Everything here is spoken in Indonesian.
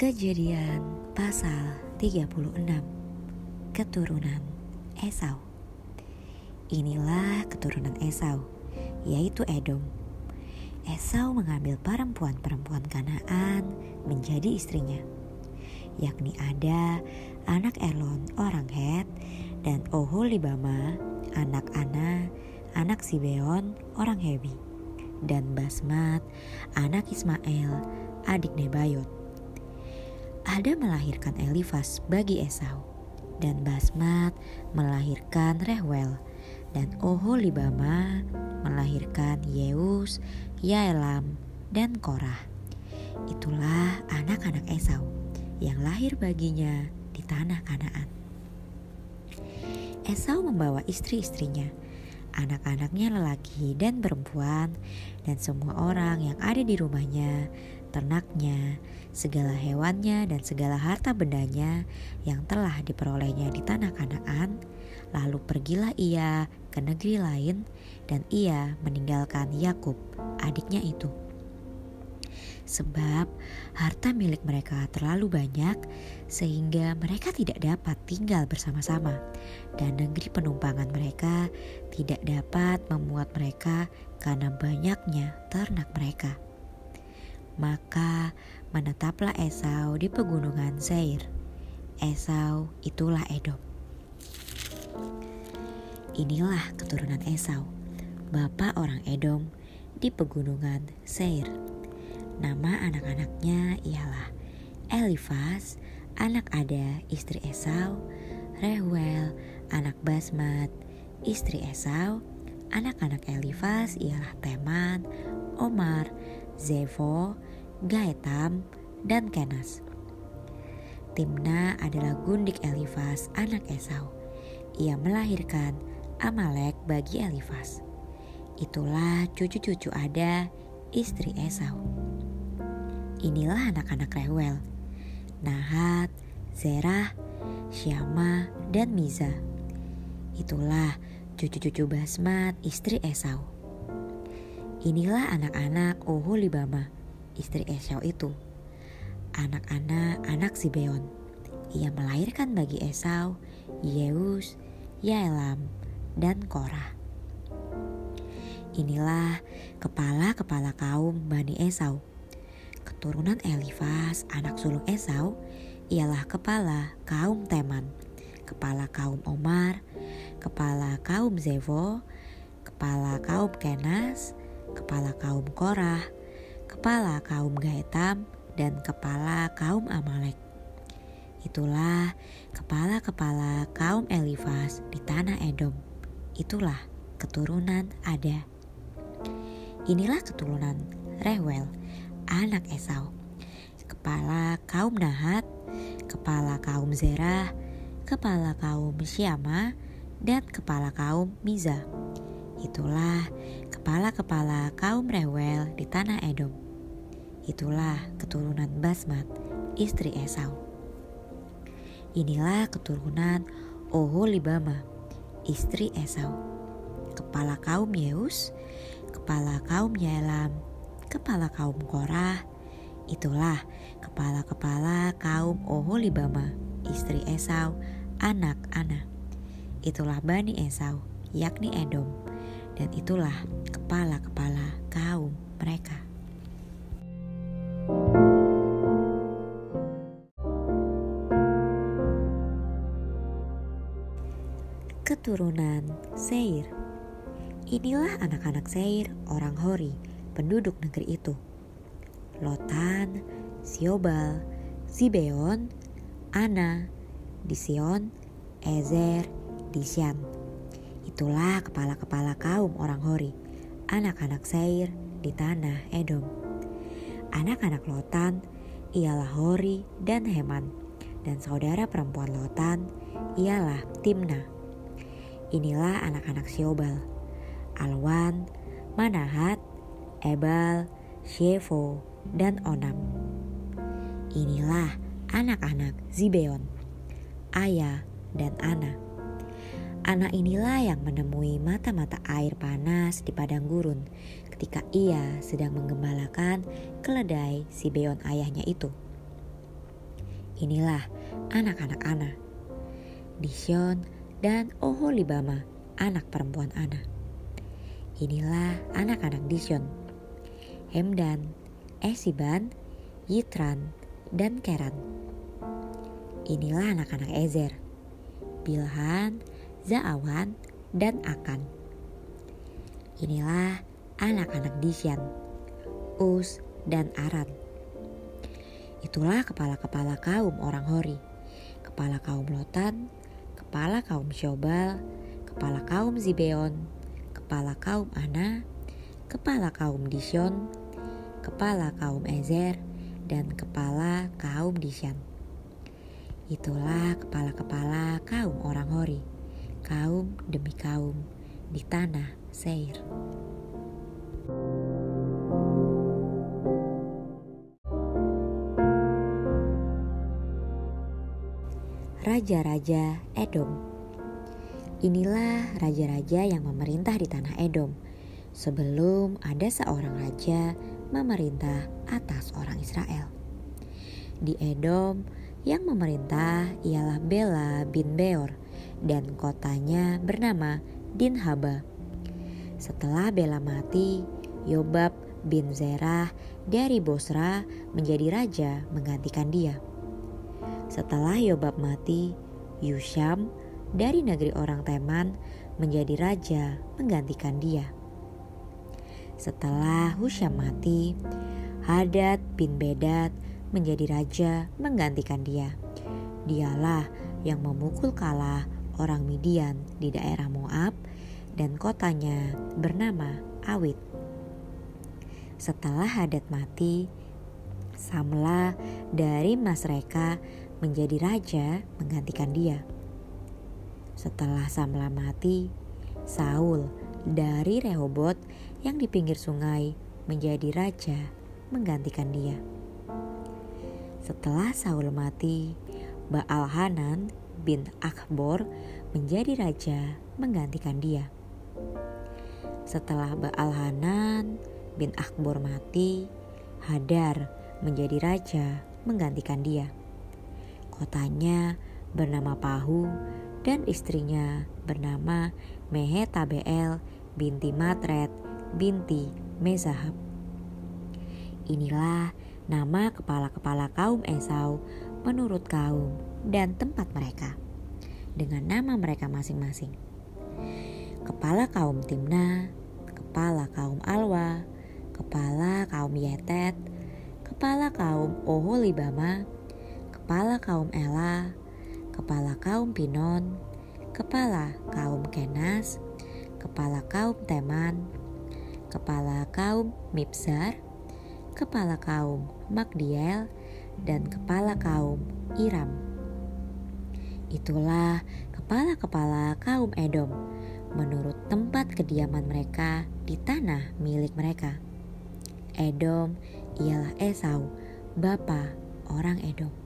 Kejadian pasal 36 Keturunan Esau. Inilah keturunan Esau, yaitu Edom. Esau mengambil perempuan-perempuan Kanaan menjadi istrinya, yakni ada anak Elon orang Het dan Oholibama anak Ana anak Sibeon orang Hebi dan Basmat anak Ismail adik Nebayot ada melahirkan Elifas bagi Esau, dan Basmat melahirkan Rehwel, dan Oholibama melahirkan Yeus, Yaelam, dan Korah. Itulah anak-anak Esau yang lahir baginya di tanah Kanaan. Esau membawa istri-istrinya, anak-anaknya lelaki dan perempuan, dan semua orang yang ada di rumahnya ternaknya, segala hewannya dan segala harta bendanya yang telah diperolehnya di tanah Kanaan, lalu pergilah ia ke negeri lain dan ia meninggalkan Yakub, adiknya itu. Sebab harta milik mereka terlalu banyak sehingga mereka tidak dapat tinggal bersama-sama dan negeri penumpangan mereka tidak dapat memuat mereka karena banyaknya ternak mereka. Maka menetaplah Esau di pegunungan Seir. Esau itulah Edom. Inilah keturunan Esau, bapak orang Edom di pegunungan Seir. Nama anak-anaknya ialah Elifas, anak Ada, istri Esau, Reuel, anak Basmat, istri Esau, anak-anak Elifas ialah Teman, Omar, Zevo, Gaetam, dan Kenas. Timna adalah gundik Elifas, anak Esau. Ia melahirkan Amalek bagi Elifas. Itulah cucu-cucu Ada, istri Esau. Inilah anak-anak Rewel, Nahat, Zerah, Syama, dan Miza. Itulah cucu-cucu Basmat, istri Esau. Inilah anak-anak Oholibama, istri Esau itu. Anak-anak anak Sibeon. Ia melahirkan bagi Esau, Yeus, Yaelam, dan Korah. Inilah kepala-kepala kaum Bani Esau. Keturunan Elifas, anak sulung Esau, ialah kepala kaum Teman, kepala kaum Omar, kepala kaum Zevo, kepala kaum Kenas, kepala kaum Korah, kepala kaum Gaetam, dan kepala kaum Amalek. Itulah kepala-kepala kaum Elifas di tanah Edom. Itulah keturunan Ada. Inilah keturunan Rewel, anak Esau. Kepala kaum Nahat, kepala kaum Zerah, kepala kaum Syama, dan kepala kaum Miza. Itulah kepala-kepala kaum Rewel di tanah Edom. Itulah keturunan Basmat, istri Esau. Inilah keturunan Oholibama, istri Esau. Kepala kaum Yeus, kepala kaum Yaelam, kepala kaum Korah. Itulah kepala-kepala kaum Oholibama, istri Esau, anak Ana. Itulah Bani Esau, yakni Edom dan itulah kepala-kepala kaum mereka. Keturunan Seir Inilah anak-anak Seir, orang Hori, penduduk negeri itu. Lotan, Siobal, Zibeon, Ana, Dision, Ezer, Disyan. Itulah kepala-kepala kaum orang Hori, anak-anak Seir di tanah Edom. Anak-anak Lotan ialah Hori dan Heman, dan saudara perempuan Lotan ialah Timna. Inilah anak-anak Siobal, Alwan, Manahat, Ebal, Shevo, dan Onam. Inilah anak-anak Zibeon, Aya, dan Ana. Anak inilah yang menemui mata-mata air panas di padang gurun ketika ia sedang menggembalakan keledai si Beon ayahnya itu. Inilah anak-anak Ana. Dishon dan Oholibama, anak perempuan Ana. Inilah anak-anak Dishon. Hemdan, Esiban, Yitran, dan Keran. Inilah anak-anak Ezer. Bilhan, Zaawan, dan Akan. Inilah anak-anak Disyan, Us, dan Aran. Itulah kepala-kepala kaum orang Hori, kepala kaum Lotan, kepala kaum Syobal, kepala kaum Zibeon, kepala kaum Ana, kepala kaum Dishon, kepala kaum Ezer, dan kepala kaum Dishan. Itulah kepala-kepala kaum orang Hori, kaum demi kaum di tanah Seir. Raja-raja Edom Inilah raja-raja yang memerintah di tanah Edom sebelum ada seorang raja memerintah atas orang Israel. Di Edom, yang memerintah ialah Bela bin Beor dan kotanya bernama Dinhaba. Setelah Bela mati, Yobab bin Zerah dari Bosra menjadi raja menggantikan dia. Setelah Yobab mati, Yusham dari negeri orang Teman menjadi raja menggantikan dia. Setelah Husham mati, Hadad bin Bedad menjadi raja menggantikan dia. Dialah yang memukul kalah orang Midian di daerah Moab dan kotanya bernama Awit. Setelah Hadad mati, Samla dari Masreka menjadi raja menggantikan dia. Setelah Samla mati, Saul dari Rehobot yang di pinggir sungai menjadi raja menggantikan dia. Setelah Saul mati, Baal Hanan bin Akbor menjadi raja menggantikan dia. Setelah Baal Hanan bin Akbor mati, Hadar menjadi raja menggantikan dia. Kotanya bernama Pahu dan istrinya bernama Mehetabel binti Matret binti Mezahab. Inilah nama kepala-kepala kaum Esau menurut kaum dan tempat mereka dengan nama mereka masing-masing. Kepala kaum Timna, kepala kaum Alwa, kepala kaum Yetet, kepala kaum Oholibama, kepala kaum Ela, kepala kaum Pinon, kepala kaum Kenas, kepala kaum Teman, kepala kaum Mipsar, kepala kaum Magdiel, dan kepala kaum Iram. Itulah kepala-kepala kaum Edom menurut tempat kediaman mereka di tanah milik mereka. Edom ialah Esau, bapa orang Edom.